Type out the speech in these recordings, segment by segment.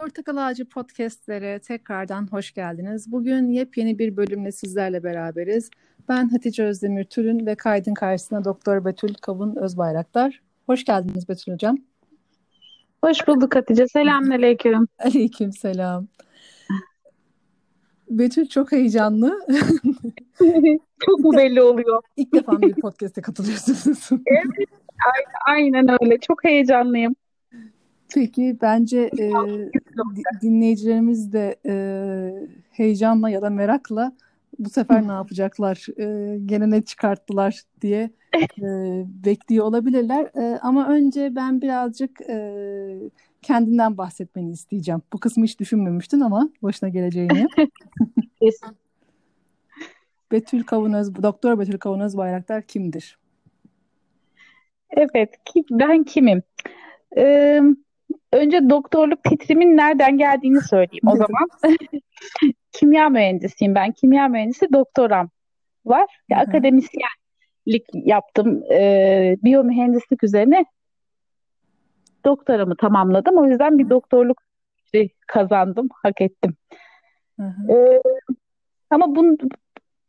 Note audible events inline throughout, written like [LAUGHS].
Portakal Ağacı Podcast'lere tekrardan hoş geldiniz. Bugün yepyeni bir bölümle sizlerle beraberiz. Ben Hatice Özdemir Türün ve kaydın karşısına Doktor Betül Kavun Özbayraktar. Hoş geldiniz Betül Hocam. Hoş bulduk Hatice. Selamünaleyküm. Aleyküm selam. Betül çok heyecanlı. [LAUGHS] çok mu belli oluyor? İlk defa bir podcast'e katılıyorsunuz. evet, aynen öyle. Çok heyecanlıyım. Peki bence e, dinleyicilerimiz de e, heyecanla ya da merakla bu sefer ne yapacaklar, e, gene ne çıkarttılar diye e, bekliyor olabilirler. E, ama önce ben birazcık e, kendinden bahsetmeni isteyeceğim. Bu kısmı hiç düşünmemiştin ama başına geleceğini. [LAUGHS] Betül Kavunöz, Doktor Betül Kavunöz Bayraktar kimdir? Evet, ben kimim? Ee, önce doktorluk titrimin nereden geldiğini söyleyeyim o zaman. [LAUGHS] kimya mühendisiyim ben. Kimya mühendisi doktoram var. Hı. Akademisyenlik yaptım. Ee, biyomühendislik üzerine doktoramı tamamladım. O yüzden bir doktorluk kazandım, hak ettim. Hı hı. Ee, ama bunu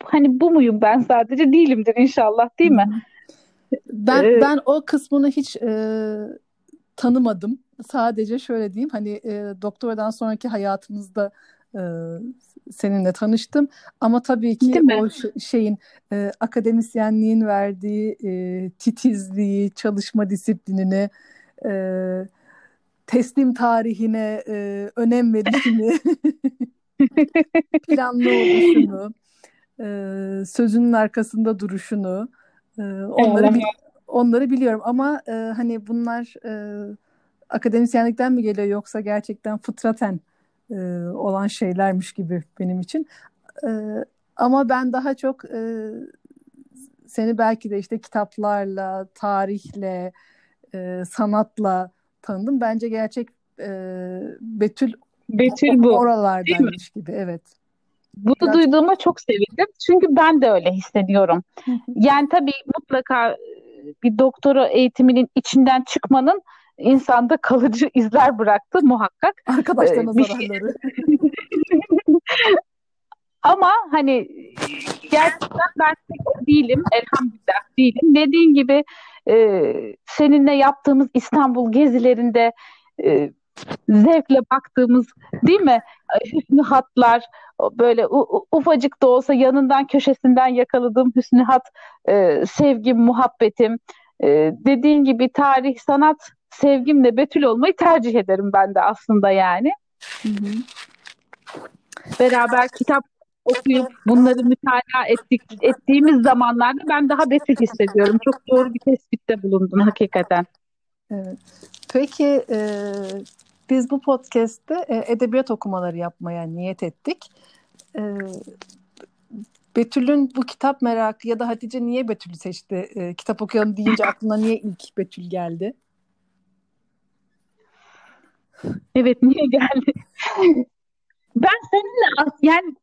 hani bu muyum ben sadece değilimdir inşallah değil mi? Ben ee, ben o kısmını hiç e, tanımadım. Sadece şöyle diyeyim hani e, doktoradan sonraki hayatımızda e, seninle tanıştım. Ama tabii ki o şeyin e, akademisyenliğin verdiği e, titizliği, çalışma disiplinini, e, teslim tarihine e, önem verişini, [LAUGHS] planlı oluşunu, e, sözünün arkasında duruşunu, e, onları evet. onları biliyorum. Ama e, hani bunlar e, akademisyenlikten mi geliyor yoksa gerçekten fıtraten e, olan şeylermiş gibi benim için. E, ama ben daha çok e, seni belki de işte kitaplarla, tarihle, e, sanatla tanıdım. Bence gerçek e, Betül Betül bu. Oralardaymış gibi. Evet. Bunu Biraz... duyduğuma çok sevindim. Çünkü ben de öyle hissediyorum. yani tabii mutlaka bir doktora eğitiminin içinden çıkmanın insanda kalıcı izler bıraktı muhakkak. Arkadaşlarına ee, zararları. [LAUGHS] Ama hani gerçekten ben değilim, elhamdülillah değilim. Dediğin gibi e, seninle yaptığımız İstanbul gezilerinde e, zevkle baktığımız değil mi hüsnü hatlar böyle ufacık da olsa yanından köşesinden yakaladığım hüsnü hat e, sevgim muhabbetim e, dediğin gibi tarih sanat sevgimle Betül olmayı tercih ederim ben de aslında yani. Hı hı. Beraber kitap okuyup bunları mütalaa ettik, ettiğimiz zamanlarda ben daha Betül hissediyorum. Çok doğru bir tespitte bulundun hakikaten. Evet. Peki e, biz bu podcast'te e, edebiyat okumaları yapmaya niyet ettik. E, Betül'ün bu kitap merakı ya da Hatice niye Betül'ü seçti? E, kitap okuyalım deyince aklına niye ilk Betül geldi? Evet niye geldi? ben seninle yani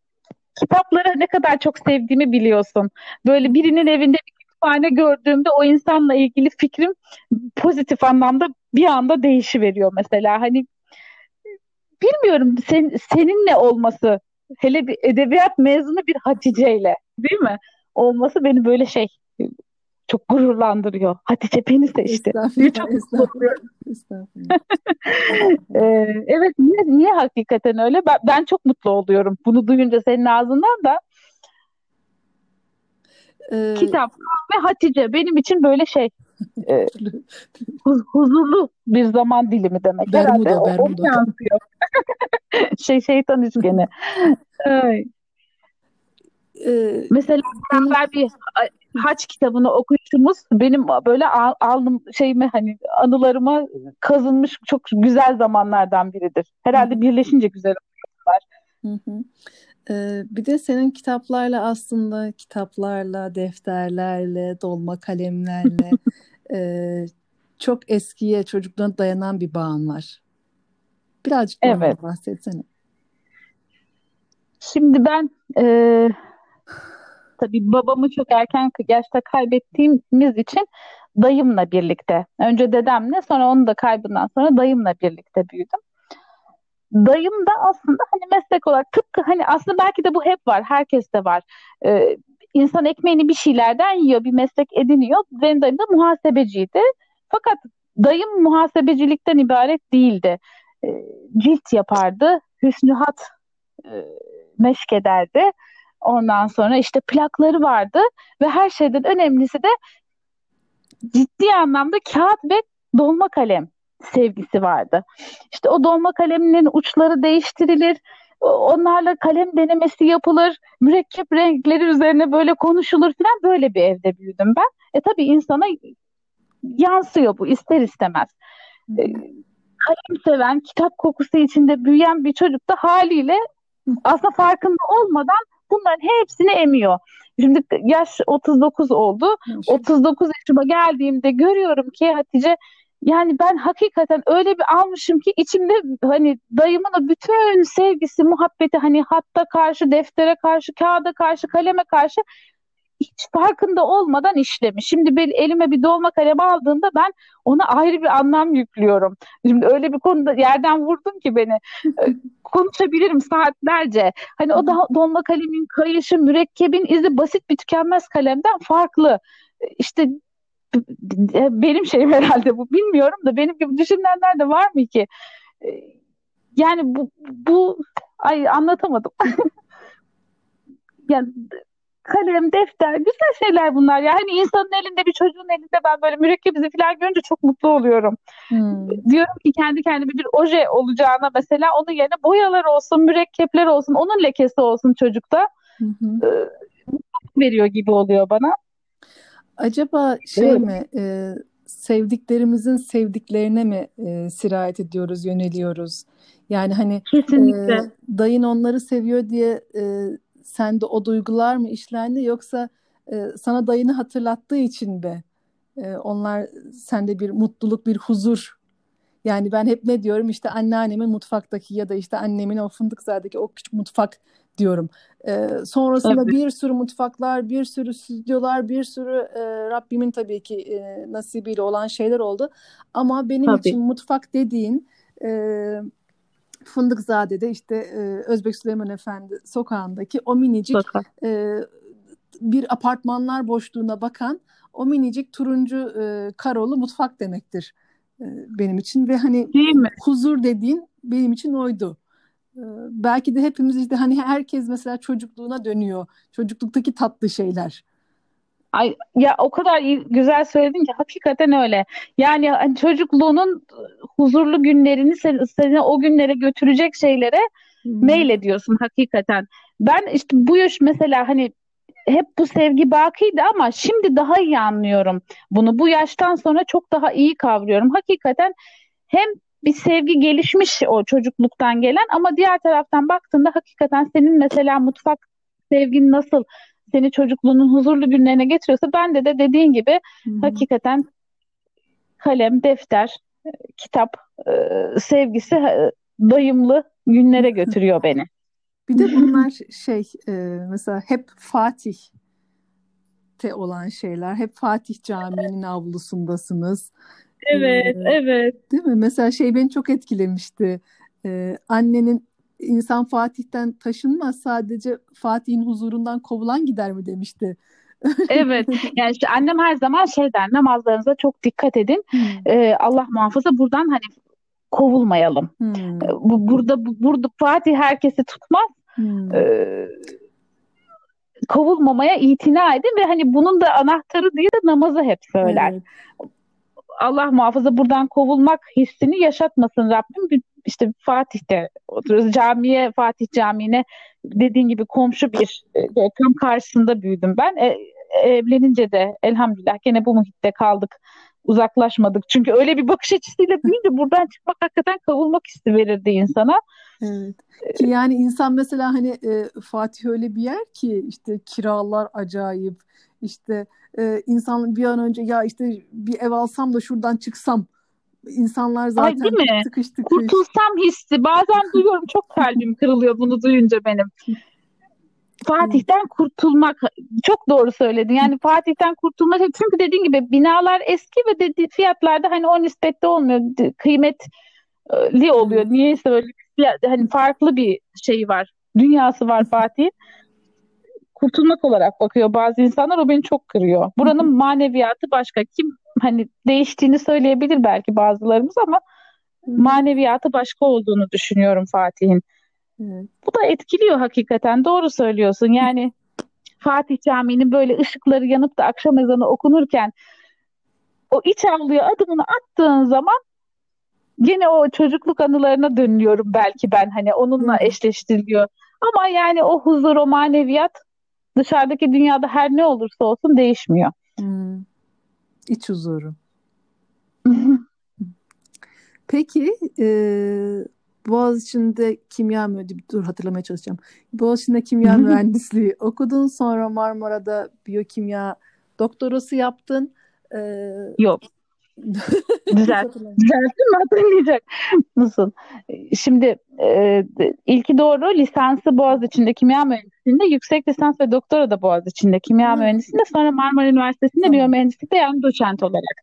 kitapları ne kadar çok sevdiğimi biliyorsun. Böyle birinin evinde bir kütüphane gördüğümde o insanla ilgili fikrim pozitif anlamda bir anda değişiveriyor mesela. Hani bilmiyorum sen, seninle olması hele bir edebiyat mezunu bir Hatice'yle değil mi? Olması beni böyle şey çok gururlandırıyor. Hatice beni seçti. Çok estağfurullah. estağfurullah. ee, evet niye, niye hakikaten öyle? Ben, ben çok mutlu oluyorum. Bunu duyunca senin ağzından da ee, kitap ve Hatice benim için böyle şey e, [LAUGHS] huzurlu bir zaman dilimi demek. Bermuda, Herhalde Bermuda. O, o [LAUGHS] şey şeytan üçgeni. [LAUGHS] Ee, Mesela beraber bir haç kitabını okuyuşumuz benim böyle al, aldım şeyime hani anılarıma kazınmış çok güzel zamanlardan biridir. Herhalde birleşince güzel oluyorlar. Hı hı. Ee, bir de senin kitaplarla aslında kitaplarla, defterlerle, dolma kalemlerle [LAUGHS] e, çok eskiye çocukluğuna dayanan bir bağın var. Birazcık evet. bahsetsene. Şimdi ben e, tabii babamı çok erken yaşta kaybettiğimiz için dayımla birlikte, önce dedemle sonra onun da kaybından sonra dayımla birlikte büyüdüm. dayım da aslında hani meslek olarak tıpkı hani aslında belki de bu hep var. Herkes de var. Ee, insan ekmeğini bir şeylerden yiyor, bir meslek ediniyor. Benim dayım da muhasebeciydi. Fakat dayım muhasebecilikten ibaret değildi. Ee, cilt yapardı, hüsnühat e, meşk ederdi. Ondan sonra işte plakları vardı ve her şeyden önemlisi de ciddi anlamda kağıt ve dolma kalem sevgisi vardı. İşte o dolma kaleminin uçları değiştirilir. Onlarla kalem denemesi yapılır. Mürekkep renkleri üzerine böyle konuşulur falan. Böyle bir evde büyüdüm ben. E tabii insana yansıyor bu ister istemez. E, kalem seven, kitap kokusu içinde büyüyen bir çocuk da haliyle aslında farkında olmadan bunların hepsini emiyor. Şimdi yaş 39 oldu. 39 yaşıma geldiğimde görüyorum ki Hatice yani ben hakikaten öyle bir almışım ki içimde hani dayımın o bütün sevgisi, muhabbeti hani hatta karşı, deftere karşı, kağıda karşı, kaleme karşı hiç farkında olmadan işlemiş. Şimdi bir elime bir dolma kalem aldığımda ben ona ayrı bir anlam yüklüyorum. Şimdi öyle bir konuda yerden vurdum ki beni. [LAUGHS] Ee, konuşabilirim saatlerce. Hani o da dolma kalemin kayışı, mürekkebin izi basit bir tükenmez kalemden farklı. İşte benim şeyim [LAUGHS] herhalde bu bilmiyorum da benim gibi düşünenler de var mı ki? Ee, yani bu, bu ay anlatamadım. [LAUGHS] yani kalem, defter, güzel şeyler bunlar. Ya hani insanın elinde bir çocuğun elinde ben böyle mürekkep izi falan görünce çok mutlu oluyorum. Hmm. Diyorum ki kendi kendime bir oje olacağına mesela onun yerine boyalar olsun, mürekkepler olsun, onun lekesi olsun çocukta. Hı hı. veriyor gibi oluyor bana. Acaba şey evet. mi e, sevdiklerimizin sevdiklerine mi e, sirayet ediyoruz, yöneliyoruz? Yani hani Kesinlikle. E, dayın onları seviyor diye e, sende o duygular mı işlendi yoksa e, sana dayını hatırlattığı için mi e, onlar sende bir mutluluk, bir huzur yani ben hep ne diyorum işte anneannemin mutfaktaki ya da işte annemin o Fındıkzade'deki o küçük mutfak diyorum. Ee, sonrasında tabii. bir sürü mutfaklar, bir sürü stüdyolar, bir sürü e, Rabbimin tabii ki e, nasibiyle olan şeyler oldu. Ama benim tabii. için mutfak dediğin e, Fındıkzade'de işte e, Özbek Süleyman Efendi sokağındaki o minicik e, bir apartmanlar boşluğuna bakan o minicik turuncu e, karolu mutfak demektir e, benim için ve hani Değil mi? huzur dediğin benim için oydu. E, belki de hepimiz işte hani herkes mesela çocukluğuna dönüyor. Çocukluktaki tatlı şeyler. Ay ya o kadar iyi, güzel söyledin ki hakikaten öyle. Yani hani çocukluğunun huzurlu günlerini seni, seni o günlere götürecek şeylere hmm. mail ediyorsun hakikaten. Ben işte bu yaş mesela hani hep bu sevgi bakiydi ama şimdi daha iyi anlıyorum bunu. Bu yaştan sonra çok daha iyi kavruyorum. Hakikaten hem bir sevgi gelişmiş o çocukluktan gelen ama diğer taraftan baktığında hakikaten senin mesela mutfak sevgin nasıl seni çocukluğunun huzurlu günlerine getiriyorsa bende de dediğin gibi Hı-hı. hakikaten kalem, defter, kitap e, sevgisi e, dayımlı günlere götürüyor beni. Bir de bunlar şey e, mesela hep Fatih te olan şeyler. Hep Fatih Camii'nin avlusundasınız. Evet, ee, evet. Değil mi? Mesela şey beni çok etkilemişti. Ee, annenin insan Fatih'ten taşınmaz sadece Fatih'in huzurundan kovulan gider mi demişti. [LAUGHS] evet. Yani işte annem her zaman şey der namazlarınıza çok dikkat edin. Hmm. Ee, Allah muhafaza buradan hani kovulmayalım. Hmm. Bu, burada bu, burada Fatih herkesi tutmaz. Hmm. Ee, kovulmamaya itina edin ve hani bunun da anahtarı diye de namazı hep söyler. Evet. Allah muhafaza buradan kovulmak hissini yaşatmasın Rabbim. İşte Fatih'te oturuyoruz. Camiye, Fatih Camii'ne dediğin gibi komşu bir e, tam karşısında büyüdüm ben. E, evlenince de elhamdülillah gene bu muhitte kaldık uzaklaşmadık. Çünkü öyle bir bakış açısıyla büyüyünce buradan çıkmak hakikaten kavulmak hissi verirdi insana. Evet. Ki yani insan mesela hani e, Fatih öyle bir yer ki işte kiralar acayip. İşte e, insan bir an önce ya işte bir ev alsam da şuradan çıksam insanlar zaten Ay, değil mi? tıkış tıkış. Kurtulsam hissi. Bazen [LAUGHS] duyuyorum çok kalbim kırılıyor bunu duyunca benim. Fatih'ten kurtulmak çok doğru söyledin. Yani Fatih'ten kurtulmak çünkü dediğin gibi binalar eski ve dedi, fiyatlarda hani o nispette olmuyor. Kıymetli oluyor. Niyeyse öyle bir hani farklı bir şey var. Dünyası var Fatih'in. Kurtulmak olarak bakıyor bazı insanlar. O beni çok kırıyor. Buranın maneviyatı başka. Kim hani değiştiğini söyleyebilir belki bazılarımız ama maneviyatı başka olduğunu düşünüyorum Fatih'in. Bu da etkiliyor hakikaten. Doğru söylüyorsun. Yani Fatih Camii'nin böyle ışıkları yanıp da akşam ezanı okunurken o iç avluya adımını attığın zaman gene o çocukluk anılarına dönüyorum belki ben hani onunla eşleştiriliyor. Ama yani o huzur, o maneviyat dışarıdaki dünyada her ne olursa olsun değişmiyor. Hmm. İç huzuru. [LAUGHS] Peki e, Boğaziçi'nde kimya mühendisliği, dur hatırlamaya çalışacağım. Boğaziçi'nde kimya [LAUGHS] mühendisliği okudun. Sonra Marmara'da biyokimya doktorası yaptın. Ee, Yok. [LAUGHS] Düzelt. Düzelttin mi hatırlayacak mısın? Şimdi e, ilki doğru lisansı Boğaziçi'nde kimya mühendisliğinde yüksek lisans ve doktora da Boğaziçi'nde kimya hmm. mühendisliğinde sonra Marmara Üniversitesi'nde tamam. biyomühendislikte yani doçent olarak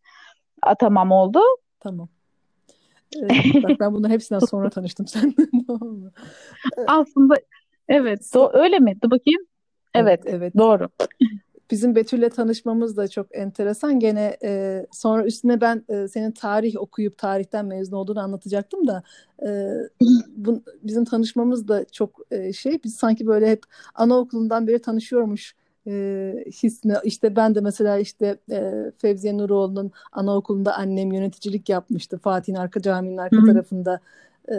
atamam oldu. Tamam. [LAUGHS] Evet, bak ben bunların hepsinden sonra tanıştım seninle. [LAUGHS] Aslında evet do- öyle mi? Dur bakayım. Evet, evet, evet. doğru. Bizim Betül'le tanışmamız da çok enteresan. Gene e, sonra üstüne ben e, senin tarih okuyup tarihten mezun olduğunu anlatacaktım da e, bu, bizim tanışmamız da çok e, şey. Biz sanki böyle hep anaokulundan beri tanışıyormuş e, hissini işte ben de mesela işte e, Fevziye Nuroğlu'nun anaokulunda annem yöneticilik yapmıştı Fatih'in arka caminin arka Hı-hı. tarafında e,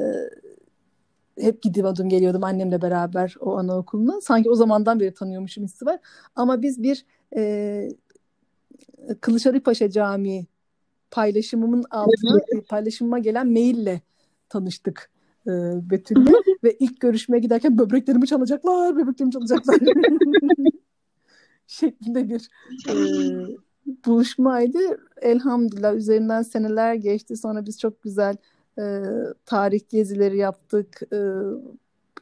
hep gidiyordum geliyordum annemle beraber o anaokuluna sanki o zamandan beri tanıyormuşum hissi var ama biz bir e, Kılıçdaroğlu Paşa Camii paylaşımımın altına paylaşımıma gelen maille tanıştık e, Betül'le [LAUGHS] ve ilk görüşmeye giderken böbreklerimi çalacaklar, böbreklerimi çalacaklar. [LAUGHS] şeklinde bir e, buluşmaydı. Elhamdülillah üzerinden seneler geçti. Sonra biz çok güzel e, tarih gezileri yaptık. E,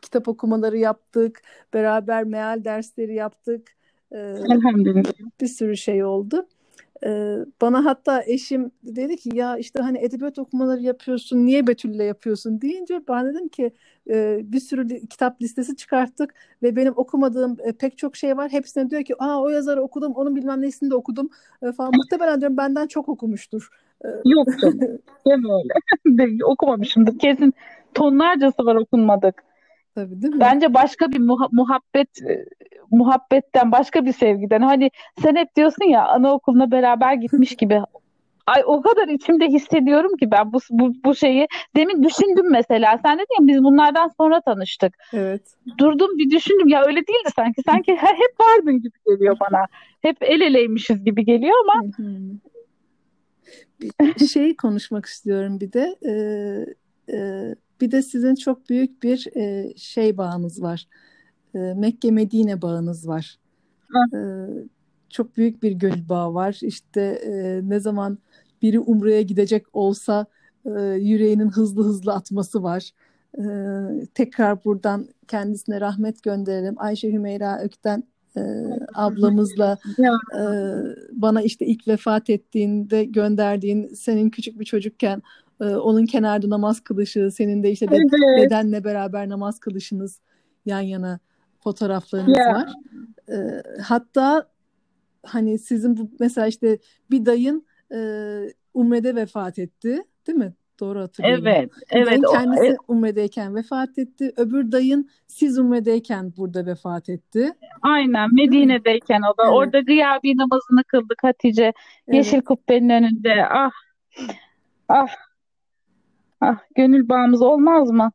kitap okumaları yaptık. Beraber meal dersleri yaptık. E, Elhamdülillah. Bir sürü şey oldu. Ee, bana hatta eşim dedi ki ya işte hani edebiyat okumaları yapıyorsun niye Betül'le yapıyorsun deyince ben dedim ki e, bir sürü kitap listesi çıkarttık ve benim okumadığım e, pek çok şey var. Hepsine diyor ki aa o yazarı okudum onun bilmem nesini de okudum e, falan. Muhtemelen diyorum benden çok okumuştur. Yok canım. [LAUGHS] Deme öyle. [LAUGHS] Okumamışımdır. Kesin tonlarcası var okunmadık. Tabii değil mi? Bence başka bir muha- muhabbet e, muhabbetten başka bir sevgiden. Hani sen hep diyorsun ya anaokuluna beraber gitmiş [LAUGHS] gibi. Ay o kadar içimde hissediyorum ki ben bu, bu, bu şeyi. Demin düşündüm mesela. Sen dedin ya biz bunlardan sonra tanıştık. Evet. Durdum bir düşündüm. Ya öyle değildi sanki. Sanki hep vardın gibi geliyor bana. Hep el eleymişiz gibi geliyor ama. Bir şey konuşmak istiyorum bir de. Ee, e, bir de sizin çok büyük bir e, şey bağınız var. E, Mekke Medine bağınız var. E, çok büyük bir gönül bağı var. İşte e, ne zaman biri Umre'ye gidecek olsa e, yüreğinin hızlı hızlı atması var. E, tekrar buradan kendisine rahmet gönderelim. Ayşe Hümeyra Ökten e, ablamızla e, bana işte ilk vefat ettiğinde gönderdiğin senin küçük bir çocukken e, onun kenarda namaz kılışı, senin de işte evet. dedenle beraber namaz kılışınız yan yana fotoğraflarınız yeah. var. E, hatta hani sizin bu mesela işte bir dayın e, Umre'de vefat etti, değil mi? Doğru hatırlıyorum. Evet, evet. kendisi o, evet. Umre'deyken vefat etti. Öbür dayın siz Umre'deyken burada vefat etti. Aynen, Medine'deyken o da. Evet. Orada gıyabi namazını kıldık Hatice. Evet. Yeşil kubbenin önünde. Ah, ah. Ah, gönül bağımız olmaz mı?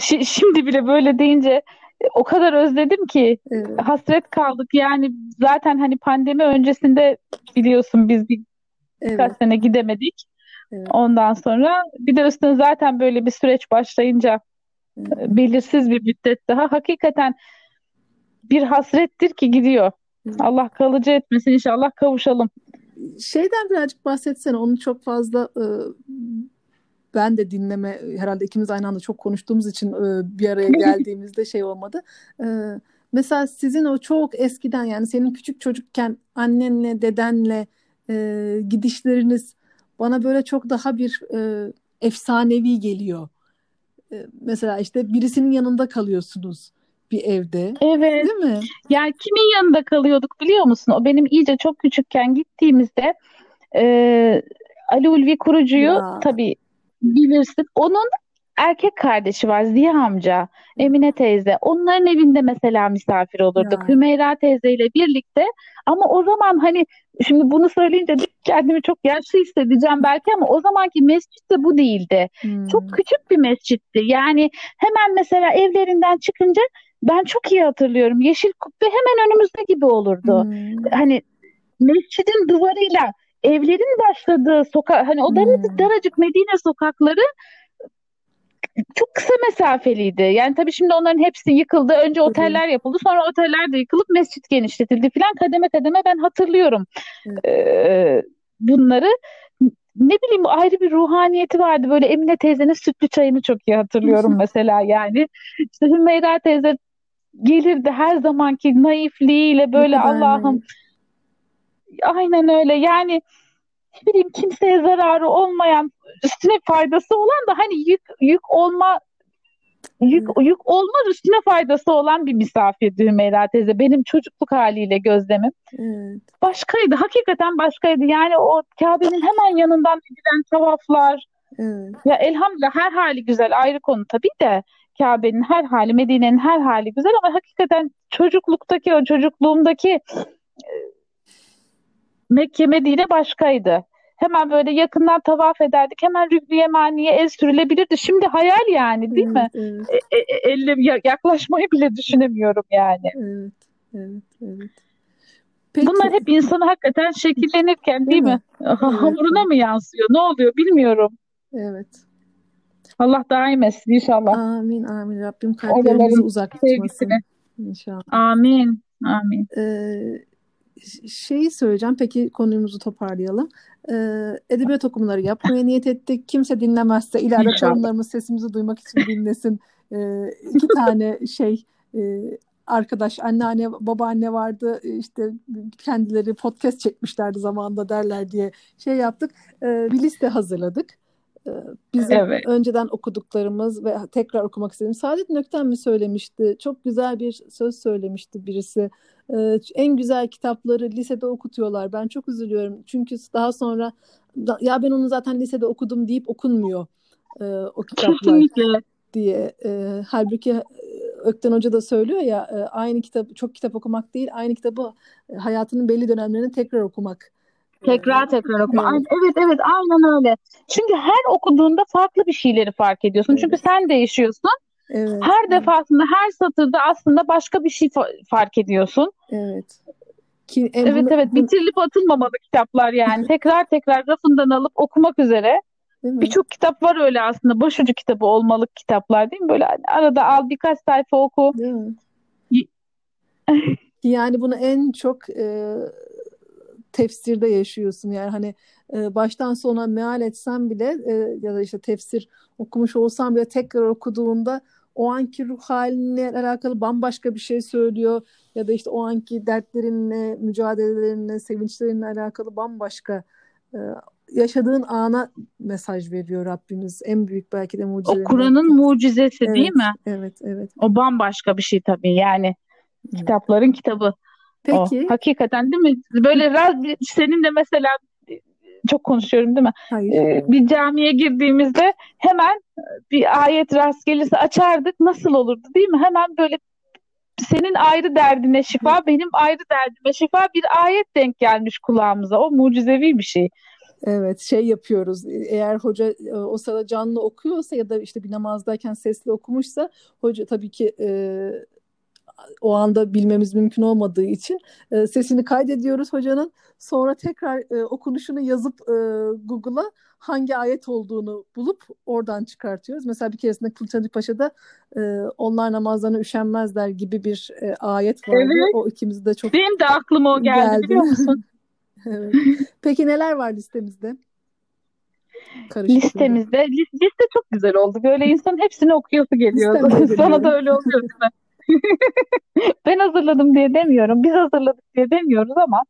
Ş- şimdi bile böyle deyince e, o kadar özledim ki evet. hasret kaldık. Yani zaten hani pandemi öncesinde biliyorsun biz bir evet. birkaç sene gidemedik. Evet. Ondan sonra bir de üstüne zaten böyle bir süreç başlayınca evet. E, belirsiz bir müddet daha hakikaten bir hasrettir ki gidiyor. Evet. Allah kalıcı etmesin inşallah kavuşalım. Şeyden birazcık bahsetsene onu çok fazla e, ben de dinleme herhalde ikimiz aynı anda çok konuştuğumuz için e, bir araya [LAUGHS] geldiğimizde şey olmadı. E, mesela sizin o çok eskiden yani senin küçük çocukken annenle dedenle e, gidişleriniz bana böyle çok daha bir e, efsanevi geliyor. e, mesela işte birisinin yanında kalıyorsunuz bir evde. Evet. Değil mi? Yani kimin yanında kalıyorduk biliyor musun? O benim iyice çok küçükken gittiğimizde e, Ali Ulvi Kurucu'yu Ya. tabii bilirsin. Onun erkek kardeşi var Ziya amca, Emine teyze. Onların evinde mesela misafir olurduk. Ya. Hümeyra teyzeyle birlikte. Ama o zaman hani şimdi bunu söyleyince kendimi çok yaşlı hissedeceğim belki ama o zamanki mescit de bu değildi. Hmm. Çok küçük bir mescitti. Yani hemen mesela evlerinden çıkınca ben çok iyi hatırlıyorum. Yeşil kubbe hemen önümüzde gibi olurdu. Hmm. Hani mescidin duvarıyla evlerin başladığı sokak hani o daracık, Hmm. daracık Medine sokakları çok kısa mesafeliydi. Yani tabii şimdi onların hepsi yıkıldı. Önce oteller yapıldı. Sonra oteller de yıkılıp mescit genişletildi filan. Kademe kademe ben hatırlıyorum ee, bunları. Ne bileyim ayrı bir ruhaniyeti vardı. Böyle Emine teyzenin sütlü çayını çok iyi hatırlıyorum [LAUGHS] mesela yani. İşte Hümeyra teyze gelirdi her zamanki naifliğiyle böyle Allah'ım aynen öyle yani ne bileyim kimseye zararı olmayan üstüne faydası olan da hani yük yük olma yük yük olmaz üstüne faydası olan bir misafirdi Hümeyra teyze. Benim çocukluk haliyle gözlemim Evet. başkaydı. Hakikaten başkaydı. Yani o Kabe'nin hemen yanından gidilen tavaflar Evet. ya elhamdülillah her hali güzel ayrı konu tabii de Kabe'nin her hali Medine'nin her hali güzel ama hakikaten çocukluktaki o çocukluğumdaki Mekke Medine başkaydı. Hemen böyle yakından tavaf ederdik. Hemen Rüknü Yemani'ye el sürülebilirdi. Şimdi hayal yani değil mi? Evet, evet, E, e, elle ya- yaklaşmayı bile düşünemiyorum yani. evet, evet, evet. Peki, Bunlar hep insanı hakikaten şekillenirken değil Değil mi? mi? Ha- Hamuruna Evet. mı yansıyor? Ne oluyor bilmiyorum. evet. Allah daim etsin inşallah. Amin, amin. Rabbim kalplerimizi uzak tutmasın. sevgisini. İnşallah. Amin. Amin. Ee, şeyi söyleyeceğim. Peki konumuzu toparlayalım. Ee, edebiyat okumaları yapmaya niyet ettik. Kimse dinlemezse ileride torunlarımız sesimizi duymak için dinlesin. Ee, iki tane şey e, arkadaş anneanne babaanne vardı işte kendileri podcast çekmişlerdi zamanında derler diye şey yaptık. Ee, bir liste hazırladık. Ee, Bizim Evet. önceden okuduklarımız ve tekrar okumak istediğim Saadettin Ökten mi söylemişti? Çok güzel bir söz söylemişti birisi. Ee, en güzel kitapları lisede okutuyorlar. Ben çok üzülüyorum. Çünkü daha sonra ya ben onu zaten lisede okudum deyip okunmuyor e, o kitaplar Kesinlikle. diye. E, halbuki e, Ökten Hoca da söylüyor ya e, aynı kitap çok kitap okumak değil, aynı kitabı hayatının belli dönemlerini tekrar okumak. Tekrar tekrar okuma. Evet. Evet evet aynen öyle. Çünkü her okuduğunda farklı bir şeyleri fark ediyorsun. Çünkü Evet. sen değişiyorsun. Evet. Her evet, defasında her satırda aslında başka bir şey fa- fark ediyorsun. Evet. Ki, e, Evet bunu- evet bitirilip atılmamalı kitaplar yani. [LAUGHS] Tekrar tekrar rafından alıp okumak üzere. Birçok kitap var öyle aslında. Başucu kitabı olmalı kitaplar değil mi? Böyle arada al birkaç sayfa oku. Değil mi? Yani bunu en çok e, tefsirde yaşıyorsun. Yani hani e, baştan sona meal etsen bile e, ya da işte tefsir okumuş olsan bile tekrar okuduğunda o anki ruh haline alakalı bambaşka bir şey söylüyor. Ya da işte o anki dertlerinle, mücadelelerinle, sevinçlerinle alakalı bambaşka e, yaşadığın ana mesaj veriyor Rabbimiz. En büyük belki de O mucizelerinden. Kur'an'ın mucizesi değil Evet, mi? evet, evet. O bambaşka bir şey tabii yani. Kitapların kitabı. O. Peki, Hakikaten değil mi? Böyle raz- senin de mesela çok konuşuyorum değil mi? hayır. Ee, bir camiye girdiğimizde hemen bir ayet rast gelirse açardık. Nasıl olurdu değil mi? Hemen böyle senin ayrı derdine şifa, benim ayrı derdime şifa bir ayet denk gelmiş kulağımıza. O mucizevi bir şey. Evet şey yapıyoruz eğer hoca e, o sırada canlı okuyorsa ya da işte bir namazdayken sesli okumuşsa hoca tabii ki e, o anda bilmemiz mümkün olmadığı için e, sesini kaydediyoruz hocanın sonra tekrar e, okunuşunu yazıp e, Google'a hangi ayet olduğunu bulup oradan çıkartıyoruz. Mesela bir keresinde Kılıçdaroğlu Paşa'da e, onlar namazlarına üşenmezler gibi bir e, ayet vardı. Evet. O ikimizi de çok Benim de aklıma o geldi geldi. biliyor musun? [LAUGHS] [LAUGHS] Evet. Peki neler var listemizde? Karışık Listemizde. Lis- Liste çok güzel oldu. Böyle insan hepsini okuyası geliyor. [LAUGHS] Sana da öyle oluyor değil mi? [LAUGHS] Ben hazırladım diye demiyorum. Biz hazırladık diye demiyoruz ama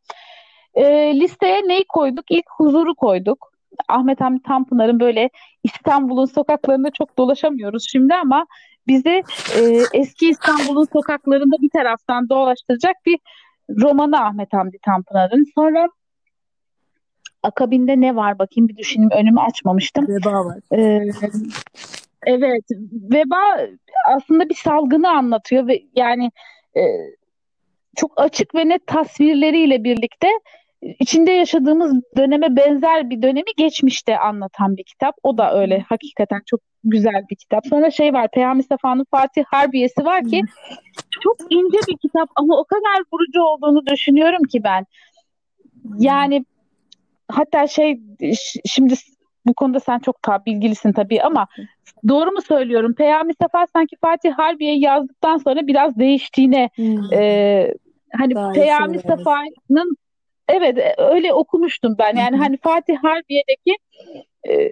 e, listeye neyi koyduk? İlk huzuru koyduk. Ahmet Hamdi Tanpınar'ın böyle İstanbul'un sokaklarında çok dolaşamıyoruz şimdi ama bizi e, eski İstanbul'un sokaklarında bir taraftan dolaştıracak bir romanı Ahmet Hamdi Tanpınar'ın. Sonra akabinde ne var bakayım bir düşüneyim önümü açmamıştım. Veba var. Ee, evet veba aslında bir salgını anlatıyor ve yani e, çok açık ve net tasvirleriyle birlikte içinde yaşadığımız döneme benzer bir dönemi geçmişte anlatan bir kitap. O da öyle hakikaten çok güzel bir kitap. Sonra şey var Peyami Safa'nın Fatih Harbiye'si var ki çok ince bir kitap ama o kadar vurucu olduğunu düşünüyorum ki ben. Yani hatta şey şimdi bu konuda sen çok ta bilgilisin tabii ama doğru mu söylüyorum? Peyami Safa sanki Fatih Harbiye yazdıktan sonra biraz değiştiğine hmm. e, hani Daha Peyami Safa'nın evet öyle okumuştum ben. Yani hani Fatih Harbiye'deki e,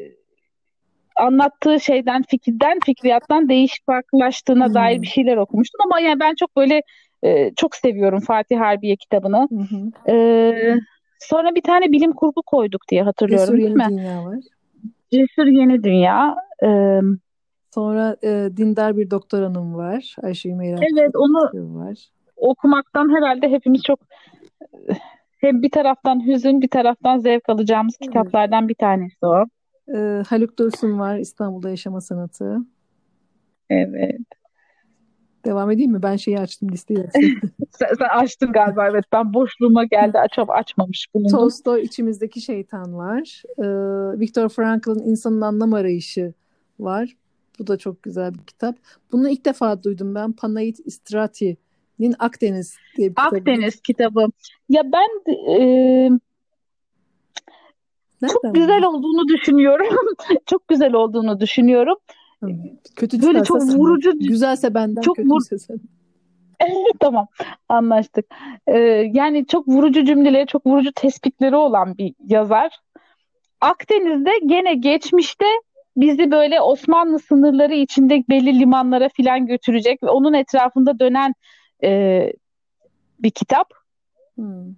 anlattığı şeyden, fikirden, fikriyattan değişik farklılaştığına hmm. dair bir şeyler okumuştum ama yani ben çok böyle e, çok seviyorum Fatih Harbiye kitabını. Hmm. E, sonra bir tane bilim kurgu koyduk diye hatırlıyorum değil mi? Dünya var. Cesur Yeni Dünya. E, sonra e, Dindar bir doktor hanım var. Ayşe Ümeyra. Evet onu var. okumaktan herhalde hepimiz çok hem bir taraftan hüzün bir taraftan zevk alacağımız evet. kitaplardan bir tanesi o. Ee, Haluk Dursun var İstanbul'da Yaşama Sanatı. Evet. Devam edeyim mi? Ben şeyi açtım listeyi açtım. [LAUGHS] sen, sen açtın galiba evet. Ben boşluğuma geldi açıp açmamış bulundum. Tolstoy içimizdeki şeytan var. Ee, Viktor Frankl'ın insanın anlam arayışı var. Bu da çok güzel bir kitap. Bunu ilk defa duydum ben. Panayit Istrati'nin Akdeniz diye bir kitabı. Akdeniz kitabı. Ya ben e, [LAUGHS] çok güzel olduğunu düşünüyorum. çok güzel olduğunu düşünüyorum. Kötü Böyle çok vurucu. Güzelse benden, çok vur... tamam anlaştık. Ee, yani çok vurucu cümleleri, çok vurucu tespitleri olan bir yazar. Akdeniz'de gene geçmişte bizi böyle Osmanlı sınırları içinde belli limanlara filan götürecek ve onun etrafında dönen e, bir kitap. Hmm.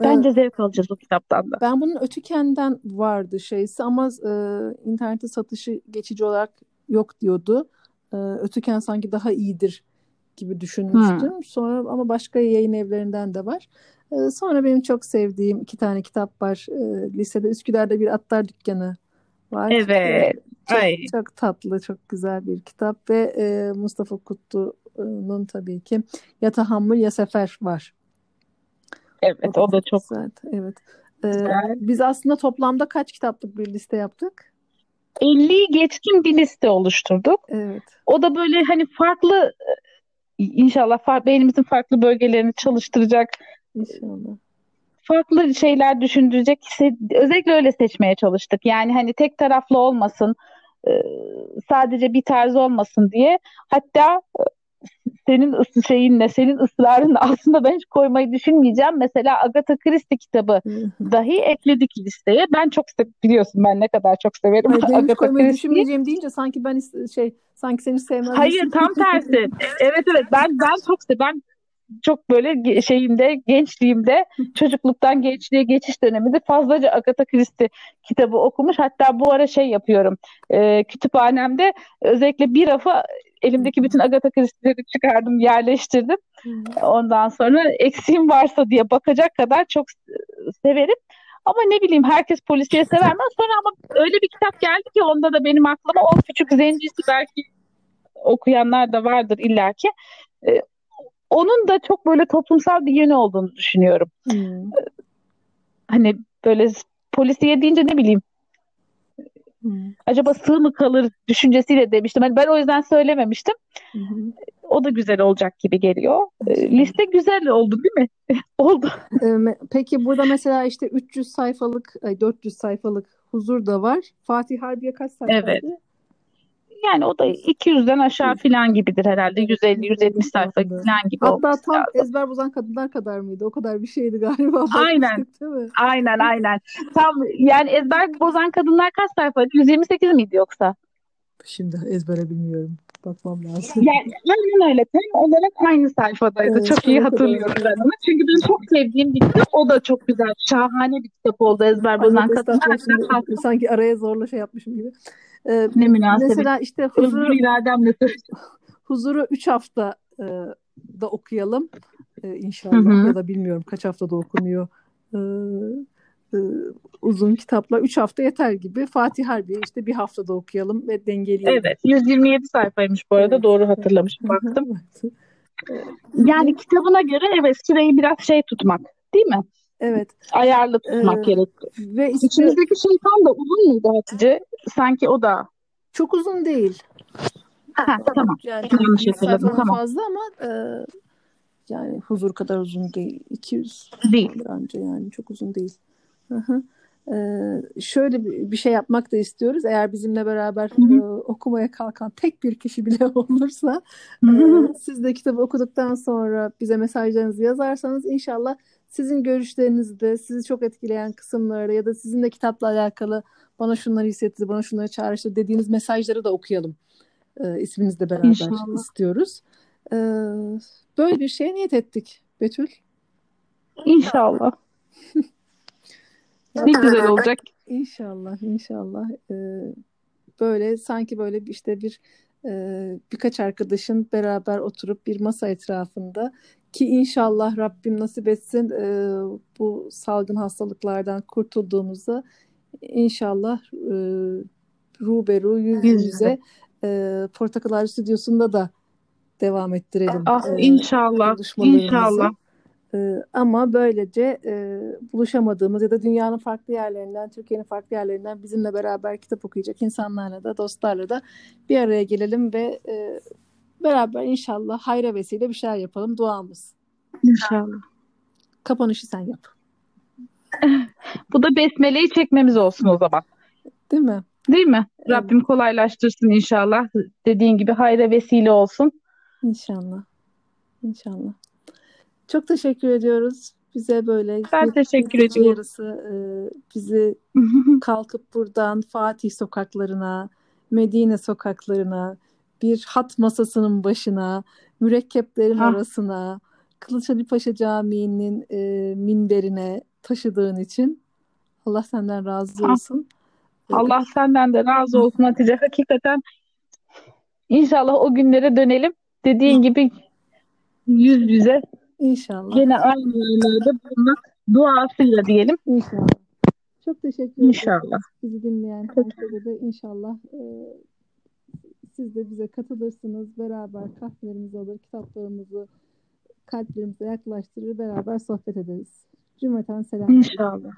Bence ee, zevk alacağız o kitaptan da. Ben bunun Ötüken'den vardı şeysi ama e, internette satışı geçici olarak yok diyordu. E, Ötüken sanki daha iyidir gibi düşünmüştüm. Hmm. Sonra ama başka yayın evlerinden de var. E, sonra benim çok sevdiğim iki tane kitap var. E, lisede Üsküdar'da bir atlar dükkanı var. Evet. Çok, Ay. çok tatlı, çok güzel bir kitap ve e, Mustafa Kutlu'nun tabii ki Ya Tahammül Ya Sefer var. Evet o da çok güzel. Evet. Ee, biz aslında toplamda kaç kitaplık bir liste yaptık? 50'yi geçkin bir liste oluşturduk. Evet. O da böyle hani farklı inşallah far, beynimizin farklı bölgelerini çalıştıracak. İnşallah. Farklı şeyler düşündürecek. Özellikle öyle seçmeye çalıştık. Yani hani tek taraflı olmasın, sadece bir tarz olmasın diye. Hatta senin ısı şeyinle, senin ısrarınla aslında ben hiç koymayı düşünmeyeceğim. Mesela Agatha Christie kitabı dahi ekledik listeye. Ben çok biliyorsun ben ne kadar çok severim Hayır, Agatha koymayı düşünmeyeceğim deyince sanki ben şey sanki seni sevmem. Hayır tam tersi. [LAUGHS] evet evet ben ben çok ben çok böyle şeyimde gençliğimde çocukluktan gençliğe geçiş döneminde fazlaca Agatha Christie kitabı okumuş. Hatta bu ara şey yapıyorum. E, kütüphanemde özellikle bir rafı elimdeki bütün Agatha Christie'leri çıkardım, yerleştirdim. Ondan sonra eksiğim varsa diye bakacak kadar çok severim. Ama ne bileyim herkes polisiye sever mi? Sonra ama öyle bir kitap geldi ki onda da benim aklıma o küçük zencisi belki okuyanlar da vardır illaki. Ee, onun da çok böyle toplumsal bir yönü olduğunu düşünüyorum. Hmm. Hani böyle polisiye deyince ne bileyim Acaba sığ mı kalır düşüncesiyle demiştim. Hani ben o yüzden söylememiştim. Hmm. O da güzel olacak gibi geliyor. E, liste güzel oldu değil mi? [LAUGHS] oldu. Peki burada mesela işte 300 sayfalık, 400 sayfalık huzur da var. Fatih Harbiye kaç sayfaydı? Evet. Yani o da 200'den aşağı falan gibidir herhalde. 150-170 sayfa falan gibi Hatta tam lazım. ezber bozan kadınlar kadar mıydı? O kadar bir şeydi galiba. Aynen. Aynen aynen. Tam yani ezber bozan kadınlar kaç sayfaydı? 128 miydi yoksa? Şimdi ezbere bilmiyorum. bakmam lazım. Yani aynen öyle. Tam olarak aynı sayfadaydı. Evet, çok iyi hatırlıyorum ben onu. Çünkü ben çok sevdiğim bir kitap. O da çok güzel. Şahane bir kitap oldu ezber bozan Ahmet kadın. estağfurullah şimdi sanki araya zorla şey yapmışım gibi. Ee, Ne münasebet. mesela işte huzuru, Özgür irademle söylüyorum. huzuru 3 hafta e, da okuyalım e, inşallah Hı hı. ya da bilmiyorum kaç haftada okunuyor. E, e, uzun kitaplar 3 hafta yeter gibi. Fatih Harbiye işte bir haftada okuyalım ve dengeleyelim. Evet. 127 sayfaymış bu arada. Evet, Doğru hatırlamışım. Baktım. [LAUGHS] Yani kitabına göre evet süreyi biraz şey tutmak. Değil mi? Evet. Ayarlı tutmak Ee, gerekiyor. Ve işte İçimizdeki şeytan da uzun muydu Hatice? Sanki o da. çok uzun değil. Ha, tamam. Yani Yanlış 100 hatırladım, sayfadan tamam. fazla ama e, yani huzur kadar uzun değil. 200 Değil. bence yani çok uzun değil. Hı hı. Ee, şöyle bir bir şey yapmak da istiyoruz. Eğer bizimle beraber Hı hı. e, okumaya kalkan tek bir kişi bile [LAUGHS] olursa Hı e, hı. siz de kitabı okuduktan sonra bize mesajlarınızı yazarsanız inşallah sizin görüşlerinizde sizi çok etkileyen kısımları ya da sizin de kitapla alakalı bana şunları hissetti, bana şunları çağrıştı dediğiniz mesajları da okuyalım. E, isminizle beraber İnşallah. istiyoruz. E, böyle bir şeye niyet ettik Betül. İnşallah. [LAUGHS] Ne güzel olacak. İnşallah, inşallah. Ee, böyle sanki böyle işte bir e, birkaç arkadaşın beraber oturup bir masa etrafında ki inşallah Rabbim nasip etsin e, bu salgın hastalıklardan kurtulduğumuzda inşallah e, ruberu yüz Yüz yüze e, Portakal Ağacı Stüdyosu'nda da devam ettirelim Ah e, inşallah. İnşallah. Ee, ama böylece e, buluşamadığımız ya da dünyanın farklı yerlerinden, Türkiye'nin farklı yerlerinden bizimle beraber kitap okuyacak insanlarla da, dostlarla da bir araya gelelim ve e, beraber inşallah hayra vesile bir şeyler yapalım. Duamız. İnşallah. Kapanışı sen yap. [LAUGHS] Bu da besmeleyi çekmemiz olsun o zaman. Değil mi? Değil mi? Rabbim kolaylaştırsın inşallah. Dediğin gibi hayra vesile olsun. İnşallah. İnşallah. Çok teşekkür ediyoruz. Bize böyle Ben teşekkür ediyorum. yarısı e, bizi [LAUGHS] kalkıp buradan Fatih sokaklarına, Medine sokaklarına, bir hat masasının başına, mürekkeplerin Ah. arasına, Kılıç Ali Paşa Camii'nin e, minberine taşıdığın için Allah senden razı Ah. olsun. Allah senden de razı olsun Hatice. Hakikaten inşallah o günlere dönelim. Dediğin gibi yüz yüze İnşallah. gene aynı yerlerde bulunmak duasıyla diyelim. İnşallah. Çok teşekkür ederim. İnşallah. Bizi dinleyen herkese de inşallah e, siz de bize katılırsınız. beraber kahvelerimizi alır, kitaplarımızı kalplerimize yaklaştırır, beraber sohbet ederiz. Cümleten selam. İnşallah.